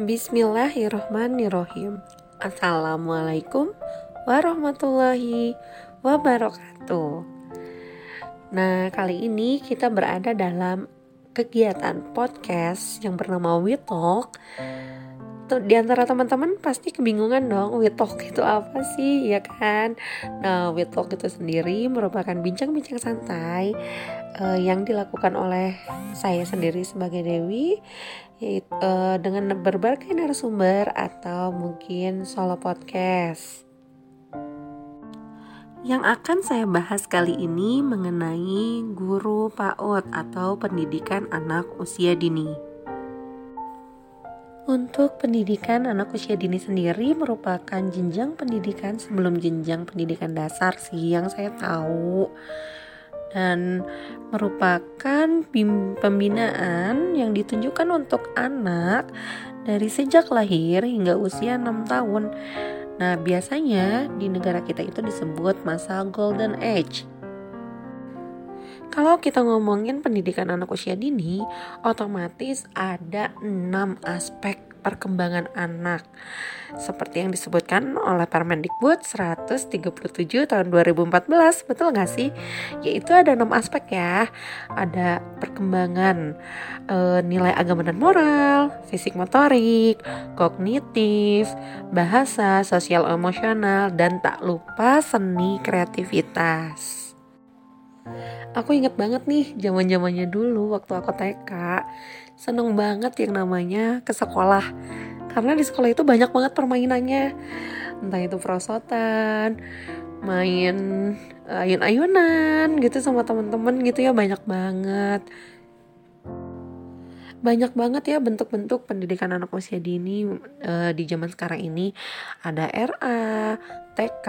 Bismillahirrohmanirrohim Assalamualaikum warahmatullahi wabarakatuh. Nah kali ini kita berada dalam kegiatan podcast yang bernama We Talk. Di antara teman-teman pasti kebingungan dong We Talk itu apa sih ya kan? Nah We Talk itu sendiri merupakan bincang-bincang santai uh, yang dilakukan oleh saya sendiri sebagai Dewi yaitu uh, dengan berbagai narasumber atau mungkin solo podcast yang akan saya bahas kali ini mengenai guru PAUD atau pendidikan anak usia dini. Untuk pendidikan anak usia dini sendiri merupakan jenjang pendidikan sebelum jenjang pendidikan dasar sih yang saya tahu dan merupakan pembinaan yang ditunjukkan untuk anak dari sejak lahir hingga usia 6 tahun. Nah, biasanya di negara kita itu disebut masa golden age. Kalau kita ngomongin pendidikan anak usia dini, otomatis ada enam aspek perkembangan anak. Seperti yang disebutkan oleh Permendikbud 137 tahun 2014 betul nggak sih? Yaitu ada enam aspek ya. Ada perkembangan e, nilai agama dan moral fisik motorik kognitif bahasa sosial emosional dan tak lupa seni kreativitas. Aku inget banget nih zaman zamannya dulu waktu aku TK seneng banget yang namanya ke sekolah. Karena di sekolah itu banyak banget permainannya. Entah itu perosotan main ayun-ayunan gitu sama temen-temen gitu ya banyak banget. Banyak banget ya bentuk-bentuk pendidikan anak usia dini uh, di zaman sekarang ini. Ada RA, TK,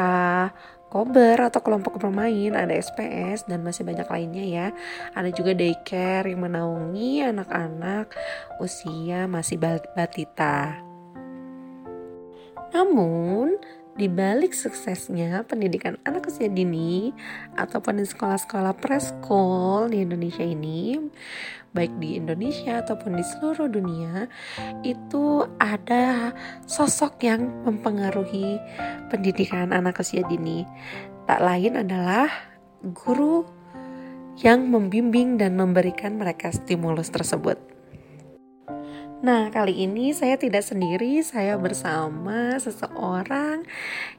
kober atau kelompok bermain, ada SPS dan masih banyak lainnya ya. Ada juga daycare yang menaungi anak-anak usia masih batita. Namun, di balik suksesnya pendidikan anak usia dini ataupun di sekolah-sekolah preschool di Indonesia ini, baik di Indonesia ataupun di seluruh dunia, itu ada sosok yang mempengaruhi pendidikan anak usia dini. Tak lain adalah guru yang membimbing dan memberikan mereka stimulus tersebut. Nah, kali ini saya tidak sendiri, saya bersama seseorang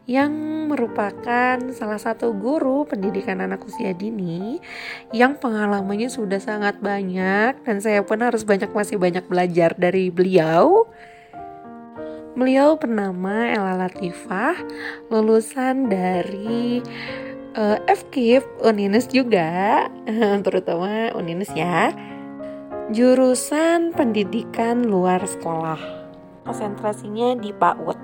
yang merupakan salah satu guru pendidikan anak usia dini yang pengalamannya sudah sangat banyak dan saya pun harus banyak masih banyak belajar dari beliau. Beliau bernama Ella Latifah, lulusan dari uh, FKIP Uninus juga, terutama Uninus ya Jurusan Pendidikan Luar Sekolah. Konsentrasinya di PAUD.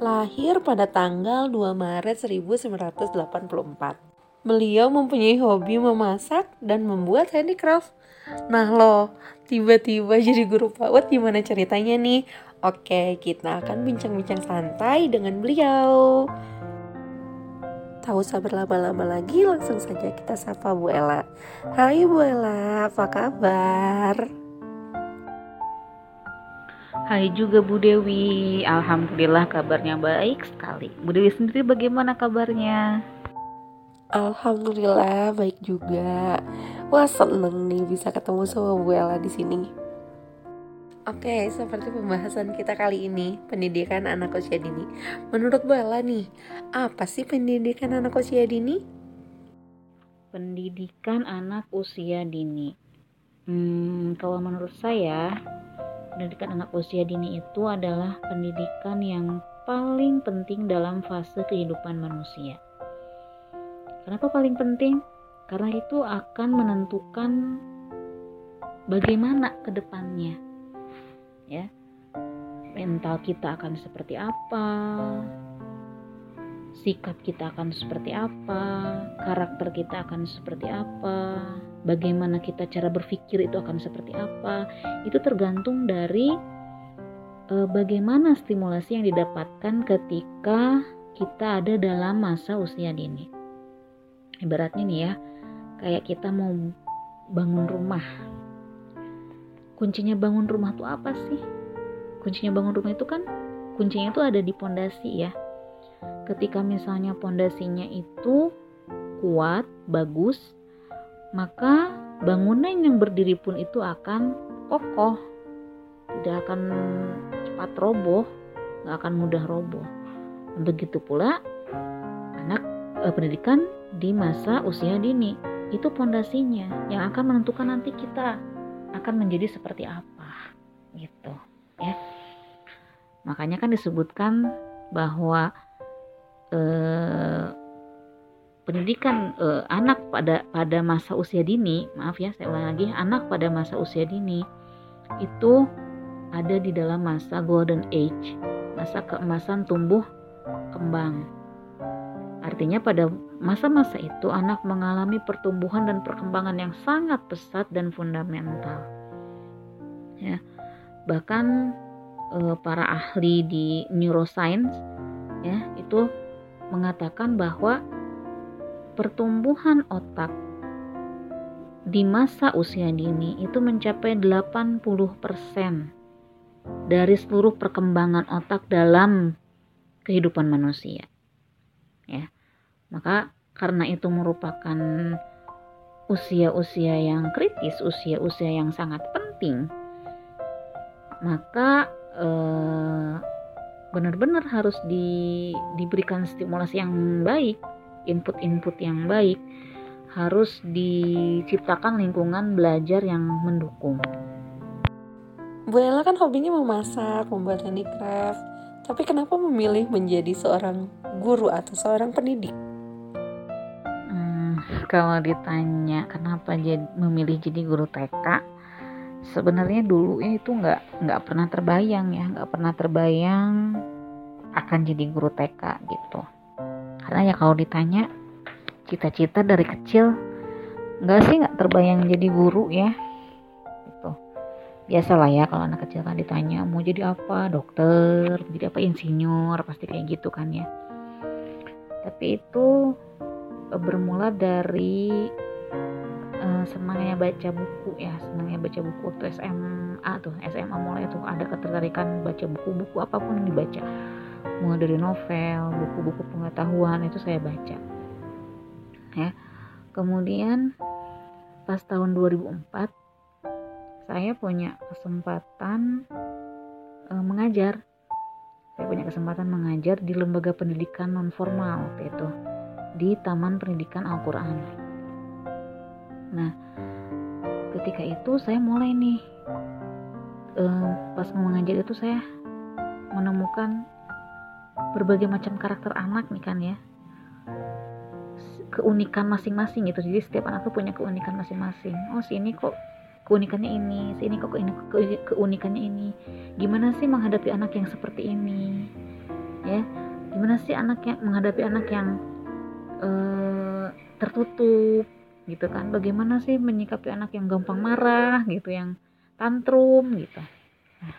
Lahir pada tanggal 2 Maret 1984. Beliau mempunyai hobi memasak dan membuat handicraft. Nah lo, tiba-tiba jadi guru PAUD gimana ceritanya nih? Oke, kita akan bincang-bincang santai dengan beliau. Tak usah berlama-lama lagi, langsung saja kita sapa Bu Ella. Hai Bu Ella, apa kabar? Hai juga Bu Dewi, Alhamdulillah kabarnya baik sekali. Bu Dewi sendiri bagaimana kabarnya? Alhamdulillah baik juga. Wah seneng nih bisa ketemu sama Bu Ella di sini. Oke, seperti pembahasan kita kali ini, pendidikan anak usia dini. Menurut Bu Ella nih, apa sih pendidikan anak usia dini? Pendidikan anak usia dini. Hmm, kalau menurut saya, pendidikan anak usia dini itu adalah pendidikan yang paling penting dalam fase kehidupan manusia. Kenapa paling penting? Karena itu akan menentukan bagaimana ke depannya ya. Mental kita akan seperti apa? Sikap kita akan seperti apa? Karakter kita akan seperti apa? Bagaimana kita cara berpikir itu akan seperti apa? Itu tergantung dari e, bagaimana stimulasi yang didapatkan ketika kita ada dalam masa usia dini. Ibaratnya nih ya kayak kita mau bangun rumah kuncinya bangun rumah tuh apa sih? kuncinya bangun rumah itu kan kuncinya itu ada di pondasi ya. Ketika misalnya pondasinya itu kuat bagus maka bangunan yang berdiri pun itu akan kokoh. Tidak akan cepat roboh nggak akan mudah roboh. Begitu pula anak eh, pendidikan di masa usia dini. Itu pondasinya yang akan menentukan nanti kita akan menjadi seperti apa gitu ya. Makanya kan disebutkan bahwa eh, pendidikan eh, anak pada pada masa usia dini maaf ya saya ulang lagi anak pada masa usia dini itu ada di dalam masa golden age masa keemasan tumbuh kembang Artinya pada masa-masa itu anak mengalami pertumbuhan dan perkembangan yang sangat pesat dan fundamental. Ya. Bahkan eh, para ahli di neuroscience ya itu mengatakan bahwa pertumbuhan otak di masa usia dini itu mencapai 80% dari seluruh perkembangan otak dalam kehidupan manusia. Ya. Maka karena itu merupakan usia-usia yang kritis, usia-usia yang sangat penting, maka eh, benar-benar harus di, diberikan stimulasi yang baik, input-input yang baik, harus diciptakan lingkungan belajar yang mendukung. Bu Ella kan hobinya memasak, membuat handicraft, tapi kenapa memilih menjadi seorang guru atau seorang pendidik? Kalau ditanya kenapa jadi memilih jadi guru TK sebenarnya dulu itu nggak nggak pernah terbayang ya nggak pernah terbayang akan jadi guru TK gitu. Karena ya kalau ditanya cita-cita dari kecil nggak sih nggak terbayang jadi guru ya gitu. Biasalah ya kalau anak kecil kan ditanya mau jadi apa? Dokter? Jadi apa? Insinyur? Pasti kayak gitu kan ya. Tapi itu bermula dari uh, senangnya baca buku ya senangnya baca buku waktu SMA tuh SMA mulai tuh ada ketertarikan baca buku-buku apa pun yang dibaca. Mulai dari novel buku-buku pengetahuan itu saya baca. Ya kemudian pas tahun 2004 saya punya kesempatan uh, mengajar. Saya punya kesempatan mengajar di lembaga pendidikan non formal itu di Taman Pendidikan Al-Quran. Nah, ketika itu saya mulai nih, eh, pas mengajar itu saya menemukan berbagai macam karakter anak nih kan ya, keunikan masing-masing gitu. Jadi setiap anak tuh punya keunikan masing-masing. Oh si ini kok keunikannya ini, si ini kok keunikannya ini. Gimana sih menghadapi anak yang seperti ini? Ya, gimana sih anak yang menghadapi anak yang uh, tertutup gitu kan. Bagaimana sih menyikapi anak yang gampang marah gitu yang tantrum gitu. Nah,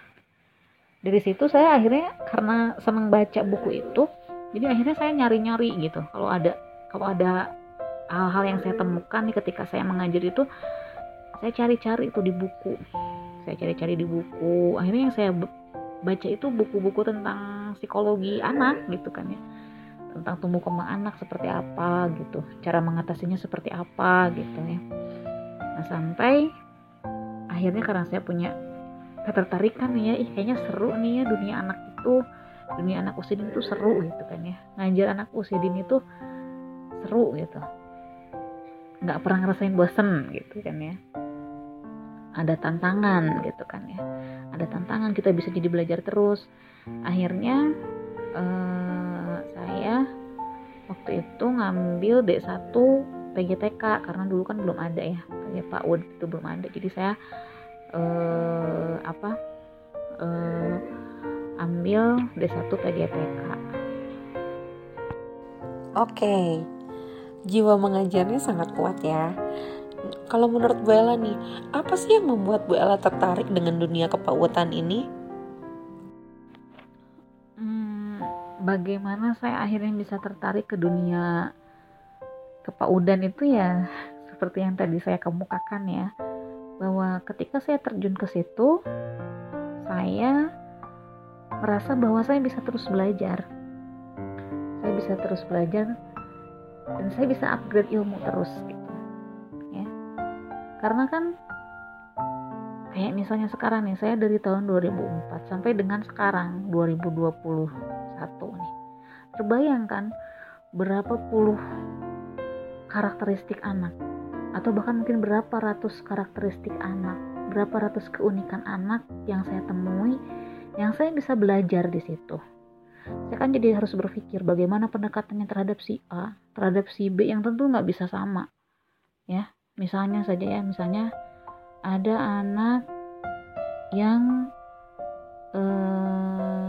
dari situ saya akhirnya karena senang baca buku itu jadi akhirnya saya nyari-nyari gitu. Kalau ada kalau ada hal-hal yang saya temukan nih ketika saya mengajar itu saya cari-cari itu di buku. Saya cari-cari di buku. Akhirnya yang saya baca itu buku-buku tentang psikologi anak gitu kan ya tentang tumbuh kembang anak seperti apa gitu cara mengatasinya seperti apa gitu ya. Nah sampai akhirnya karena saya punya ketertarikan nih ya ih kayaknya seru nih ya dunia anak itu dunia anak usia dini itu seru gitu kan ya. Ngajar anak usia dini itu seru gitu. Nggak pernah ngerasain bosen gitu kan ya. Ada tantangan gitu kan ya. Ada tantangan kita bisa jadi belajar terus. Akhirnya eh, saya waktu itu ngambil D1 PGTK karena dulu kan belum ada ya kayak Pak Ud itu belum ada. Jadi saya eh, apa eh, ambil D1 PGTK Oke jiwa mengajarnya sangat kuat ya. Kalau menurut Bu Ella nih apa sih yang membuat Bu Ella tertarik dengan dunia kepautan ini bagaimana saya akhirnya bisa tertarik ke dunia kepaudan itu ya seperti yang tadi saya kemukakan ya. Bahwa ketika saya terjun ke situ saya merasa bahwa saya bisa terus belajar. Saya bisa terus belajar dan saya bisa upgrade ilmu terus gitu ya. Karena kan kayak misalnya sekarang nih saya dari tahun 2004 sampai dengan sekarang 2021 nih. Terbayangkan berapa puluh karakteristik anak atau bahkan mungkin berapa ratus karakteristik anak berapa ratus keunikan anak yang saya temui yang saya bisa belajar di situ. Saya kan jadi harus berpikir bagaimana pendekatannya terhadap si A terhadap si B yang tentu nggak bisa sama ya. Misalnya saja ya misalnya ada anak yang eh,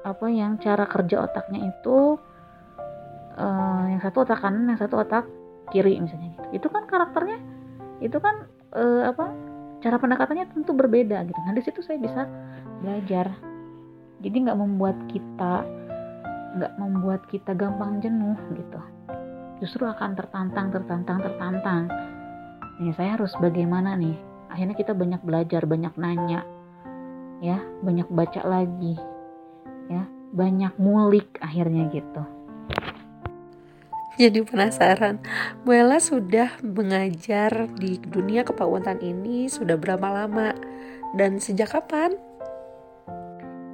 apa yang cara kerja otaknya itu eh, yang satu otak kanan yang satu otak kiri misalnya gitu. Itu kan karakternya itu kan eh, apa cara pendekatannya tentu berbeda gitu. Nah di situ saya bisa belajar. Jadi nggak membuat kita nggak membuat kita gampang jenuh gitu. Justru akan tertantang tertantang tertantang. Ini saya harus bagaimana nih? Akhirnya kita banyak belajar banyak nanya ya banyak baca lagi ya. Banyak ngulik akhirnya gitu. Jadi penasaran. Bu Ella sudah mengajar di dunia kepawutan ini sudah berapa lama? Dan sejak kapan?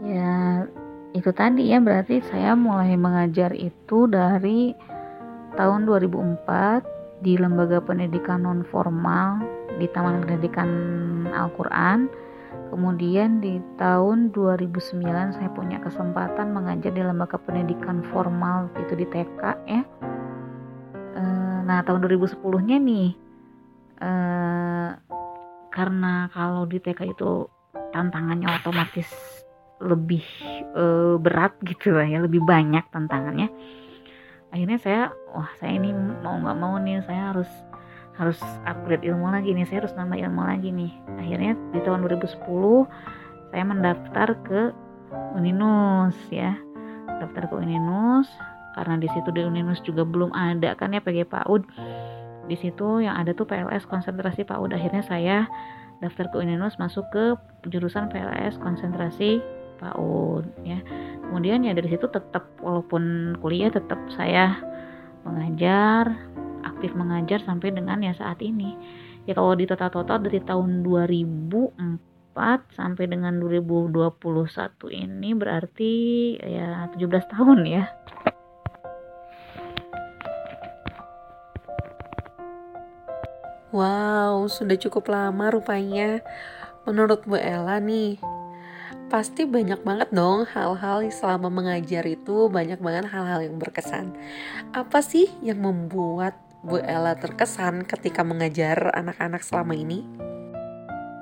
Ya, itu tadi ya. Berarti saya mulai mengajar itu dari tahun 2004 di lembaga pendidikan non formal di Taman Pendidikan Al-Qur'an. Kemudian di tahun 2009 saya punya kesempatan mengajar di lembaga pendidikan formal itu di TK ya. Eh, nah, tahun 2010-nya nih eh, karena kalau di TK itu tantangannya otomatis lebih uh, berat gitu lah ya lebih banyak tantangannya akhirnya saya wah saya ini mau nggak mau nih saya harus harus upgrade ilmu lagi nih saya harus nambah ilmu lagi nih. Akhirnya di tahun 2010 saya mendaftar ke Uninus ya. Daftar ke Uninus karena di situ di Uninus juga belum ada kan ya PG PAUD di situ yang ada tuh PLS konsentrasi PAUD akhirnya saya daftar ke Uninus masuk ke jurusan PLS konsentrasi PAUD ya. Kemudian ya dari situ tetap walaupun kuliah tetap saya mengajar aktif mengajar sampai dengan ya saat ini ya kalau di total-total dari tahun 2004 sampai dengan 2021 ini berarti ya 17 tahun ya Wow, sudah cukup lama rupanya. Menurut Bu Ella nih, pasti banyak banget dong hal-hal selama mengajar itu banyak banget hal-hal yang berkesan. Apa sih yang membuat Bu Ella terkesan ketika mengajar anak-anak selama ini?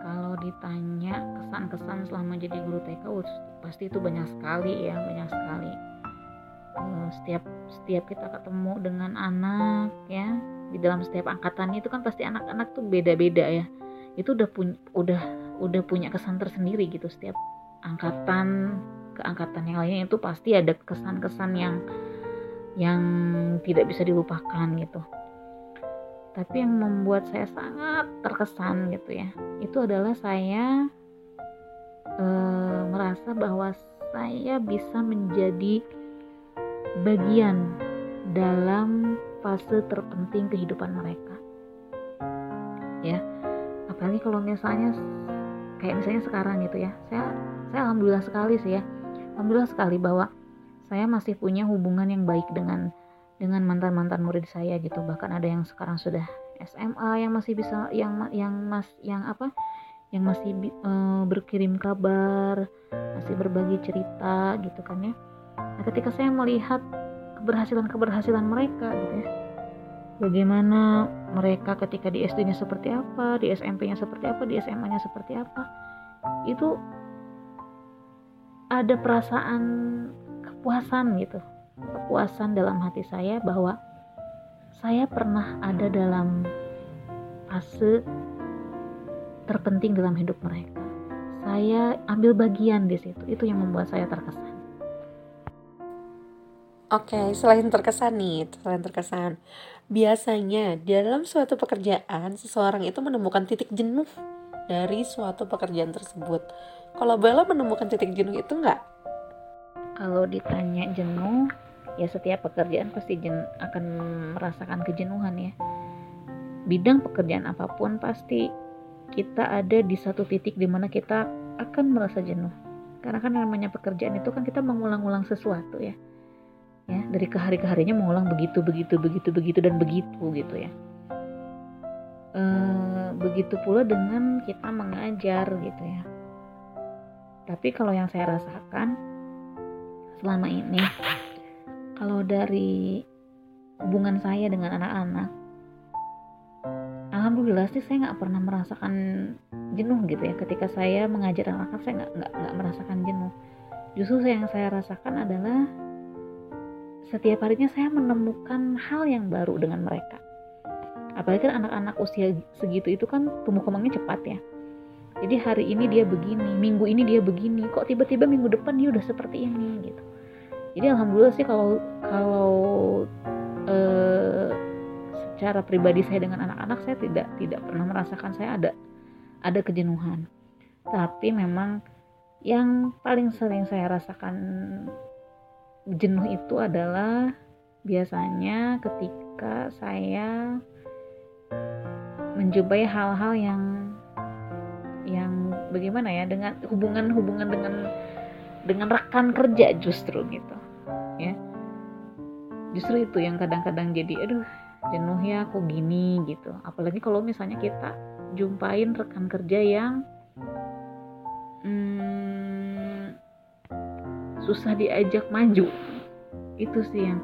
Kalau ditanya kesan-kesan selama jadi guru TK, pasti itu banyak sekali ya, banyak sekali. Uh, setiap setiap kita ketemu dengan anak ya di dalam setiap angkatan itu kan pasti anak-anak tuh beda-beda ya itu udah punya udah udah punya kesan tersendiri gitu setiap angkatan ke angkatan yang lainnya itu pasti ada kesan-kesan yang yang tidak bisa dilupakan gitu. Tapi yang membuat saya sangat terkesan gitu ya, itu adalah saya e, merasa bahwa saya bisa menjadi bagian dalam fase terpenting kehidupan mereka. Ya, apalagi kalau misalnya kayak misalnya sekarang gitu ya, saya saya alhamdulillah sekali sih ya alhamdulillah sekali bahwa saya masih punya hubungan yang baik dengan dengan mantan mantan murid saya gitu. Bahkan ada yang sekarang sudah SMA yang masih bisa yang yang mas yang apa? Yang masih uh, berkirim kabar masih berbagi cerita gitu kan ya. Nah ketika saya melihat keberhasilan keberhasilan mereka gitu ya bagaimana mereka ketika di SD-nya seperti apa, di SMP-nya seperti apa, di SMA-nya seperti apa. Itu ada perasaan kepuasan gitu kepuasan dalam hati saya bahwa saya pernah ada dalam fase terpenting dalam hidup mereka saya ambil bagian di situ itu yang membuat saya terkesan Oke, selain terkesan nih, selain terkesan, biasanya dalam suatu pekerjaan seseorang itu menemukan titik jenuh dari suatu pekerjaan tersebut. Kalau Bella menemukan titik jenuh itu nggak? Kalau ditanya jenuh, ya setiap pekerjaan pasti jen akan merasakan kejenuhan ya. Bidang pekerjaan apa pun pasti kita ada di satu titik di mana kita akan merasa jenuh. Karena kan namanya pekerjaan itu kan kita mengulang-ulang sesuatu ya. Ya, dari ke hari ke harinya mengulang begitu, begitu, begitu, begitu dan begitu gitu ya. E, begitu pula dengan kita mengajar gitu ya. Tapi kalau yang saya rasakan selama ini. Kalau dari hubungan saya dengan anak-anak alhamdulillah sih saya nggak pernah merasakan jenuh gitu ya. Ketika saya mengajar anak-anak saya nggak nggak nggak merasakan jenuh. Justru yang saya rasakan adalah setiap harinya saya menemukan hal yang baru dengan mereka. Apalagi kan anak-anak usia segitu itu kan tumbuh kembangnya cepat ya jadi hari ini dia begini minggu ini dia begini kok tiba-tiba minggu depan dia udah seperti ini gitu. Jadi alhamdulillah sih kalau kalau uh, secara pribadi saya dengan anak-anak saya tidak tidak pernah merasakan saya ada ada kejenuhan. Tapi memang yang paling sering saya rasakan jenuh itu adalah biasanya ketika saya menjumpai hal-hal yang yang bagaimana ya dengan hubungan-hubungan dengan dengan rekan kerja justru gitu ya. Justru itu yang kadang-kadang jadi aduh jenuh ya kok gini gitu. Apalagi kalau misalnya kita jumpain rekan kerja yang hmm, susah diajak maju. Itu sih yang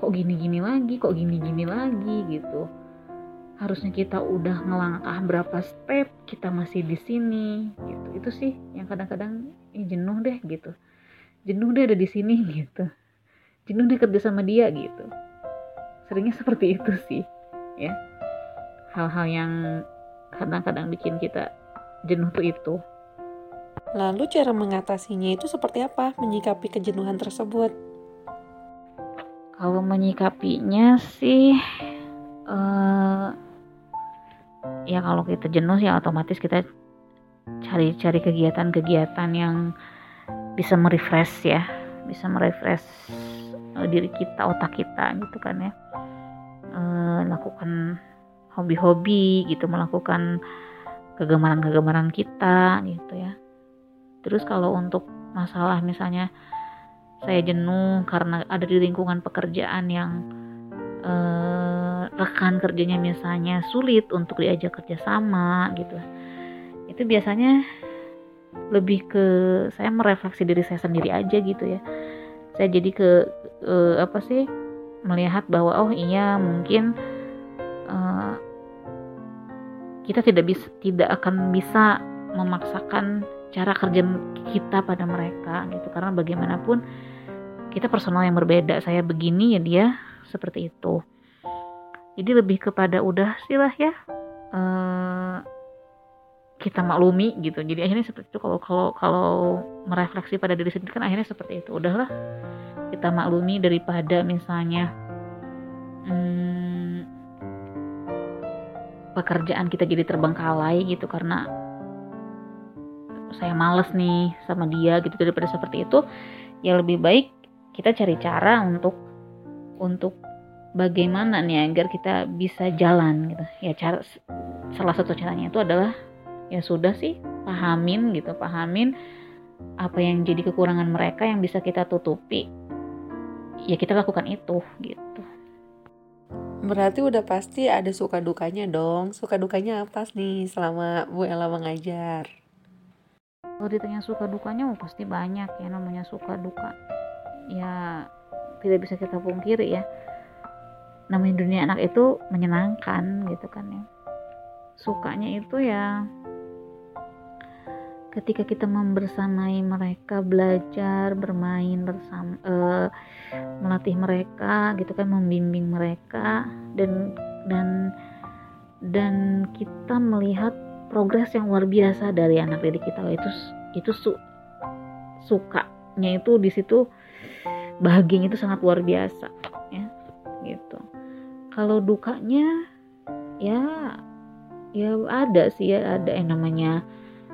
kok gini-gini lagi kok gini-gini lagi gitu. Harusnya kita udah ngelangkah berapa step kita masih di sini gitu. Itu sih yang kadang-kadang eh, jenuh deh gitu. Jenuh deh ada di sini gitu. Jenuh deh kerja sama dia gitu. Seringnya seperti itu sih ya. Hal-hal yang kadang-kadang bikin kita jenuh tuh itu. Lalu cara mengatasinya itu seperti apa? Menyikapi kejenuhan tersebut? Kalau menyikapinya sih uh, ya kalau kita jenuh ya otomatis kita cari-cari kegiatan-kegiatan yang bisa merefresh ya. Bisa merefresh uh, diri kita otak kita gitu kan ya. Uh, lakukan hobi-hobi gitu melakukan kegemaran-kegemaran kita gitu ya. Terus kalau untuk masalah misalnya saya jenuh karena ada di lingkungan pekerjaan yang uh, rekan kerjanya misalnya sulit untuk diajak kerjasama gitu. Itu biasanya lebih ke saya merefleksi diri saya sendiri aja gitu ya. Saya jadi ke uh, apa sih melihat bahwa oh iya mungkin uh, kita tidak bisa tidak akan bisa memaksakan cara kerja kita pada mereka gitu. Karena bagaimanapun kita personal yang berbeda. Saya begini ya dia seperti itu jadi lebih kepada udah sih lah ya. Uh, kita maklumi gitu. Jadi akhirnya seperti itu. Kalau kalau kalau merefleksi pada diri sendiri kan akhirnya seperti itu. Udahlah kita maklumi daripada misalnya hmm, pekerjaan kita jadi terbengkalai gitu. Karena saya males nih sama dia gitu. Daripada seperti itu ya lebih baik kita cari cara untuk untuk bagaimana nih agar kita bisa jalan gitu. Ya cara salah satu caranya itu adalah ya sudah sih pahamin gitu pahamin apa yang jadi kekurangan mereka yang bisa kita tutupi. Ya kita lakukan itu gitu. Berarti udah pasti ada suka dukanya dong. Suka dukanya apa nih selama Bu Ella mengajar? Kalau ditanya suka dukanya oh pasti banyak ya namanya suka duka. Ya tidak bisa kita pungkiri ya namanya dunia anak itu menyenangkan gitu kan ya. Sukanya itu ya ketika kita membersamai mereka belajar bermain bersama uh, melatih mereka gitu kan membimbing mereka dan dan dan kita melihat progres yang luar biasa dari anak didik kita. Itu itu su, sukanya itu di situ bahagianya itu sangat luar biasa ya gitu kalau dukanya ya ya ada sih ya ada yang namanya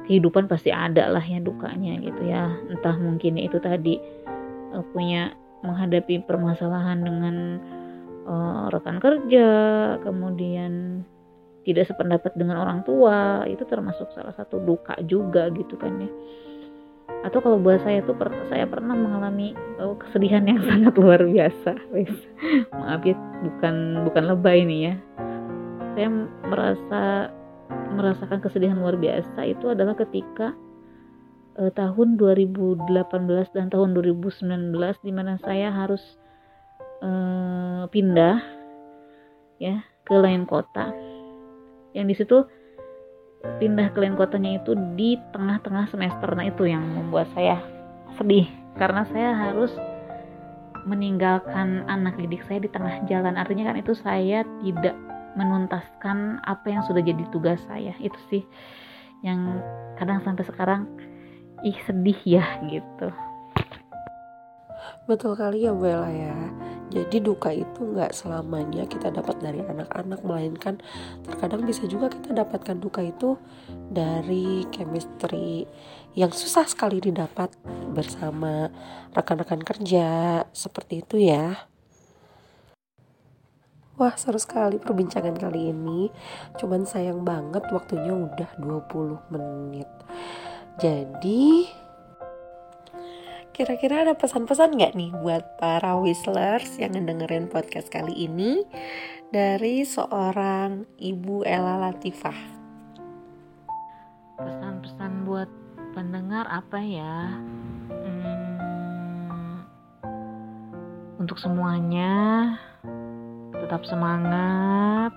kehidupan pasti ada lah ya dukanya gitu ya. Entah mungkin itu tadi uh, punya menghadapi permasalahan dengan uh, rekan kerja kemudian tidak sependapat dengan orang tua itu termasuk salah satu duka juga gitu kan ya atau kalau buat saya tuh per, saya pernah mengalami uh, kesedihan yang sangat luar biasa wes maaf ya bukan bukan lebay nih ya saya merasa merasakan kesedihan luar biasa itu adalah ketika uh, tahun 2018 dan tahun 2019 di mana saya harus uh, pindah ya ke lain kota. Yang di situ pindah ke lain kotanya itu di tengah-tengah semester. Nah, itu yang membuat saya sedih karena saya harus meninggalkan anak didik saya di tengah jalan. Artinya kan itu saya tidak menuntaskan apa yang sudah jadi tugas saya itu sih yang kadang sampai sekarang ih sedih ya gitu betul kali ya Bella ya jadi duka itu nggak selamanya kita dapat dari anak-anak melainkan terkadang bisa juga kita dapatkan duka itu dari chemistry yang susah sekali didapat bersama rekan-rekan kerja. Seperti itu ya. Wah seru sekali perbincangan kali ini. Cuman sayang banget waktunya udah 20 menit. Jadi Kira-kira ada pesan-pesan gak nih buat para whistlers yang ngedengerin podcast kali ini Dari seorang Ibu Ella Latifah? Pesan-pesan buat pendengar apa ya? Hmm, Untuk semuanya tetap semangat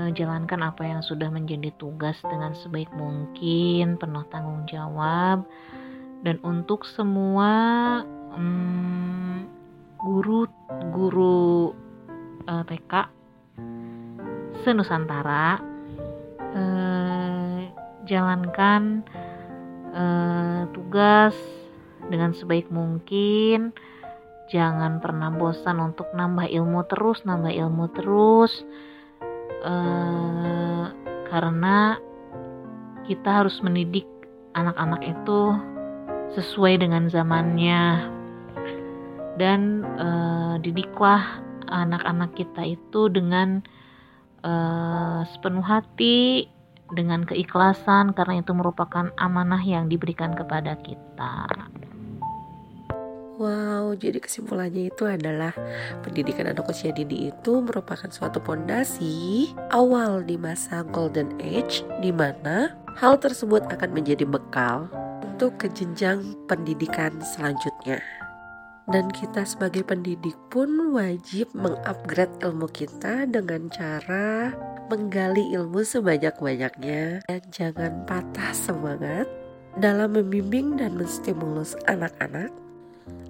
uh, jalankan apa yang sudah menjadi tugas dengan sebaik mungkin penuh tanggung jawab dan untuk semua um, guru guru uh, TK senusantara uh, jalankan uh, tugas dengan sebaik mungkin. Jangan pernah bosan untuk nambah ilmu terus nambah ilmu terus. Uh, karena kita harus mendidik anak-anak itu sesuai dengan zamannya dan uh, didiklah anak-anak kita itu dengan uh, sepenuh hati dengan keikhlasan karena itu merupakan amanah yang diberikan kepada kita. Wow, jadi kesimpulannya itu adalah pendidikan anak usia dini itu merupakan suatu pondasi awal di masa golden age di mana hal tersebut akan menjadi bekal untuk ke jenjang pendidikan selanjutnya. Dan kita sebagai pendidik pun wajib mengupgrade ilmu kita dengan cara menggali ilmu sebanyak-banyaknya dan jangan patah semangat dalam membimbing dan menstimulus anak-anak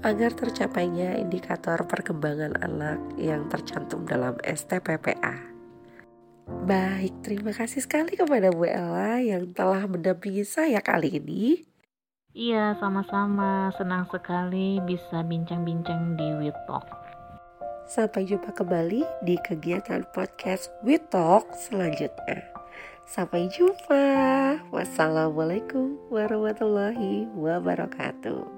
agar tercapainya indikator perkembangan anak yang tercantum dalam STPPA. Baik, terima kasih sekali kepada Bu Ella yang telah mendampingi saya kali ini. Iya, sama-sama. Senang sekali bisa bincang-bincang di WeTalk. Sampai jumpa kembali di kegiatan podcast WeTalk selanjutnya. Sampai jumpa. Wassalamualaikum warahmatullahi wabarakatuh.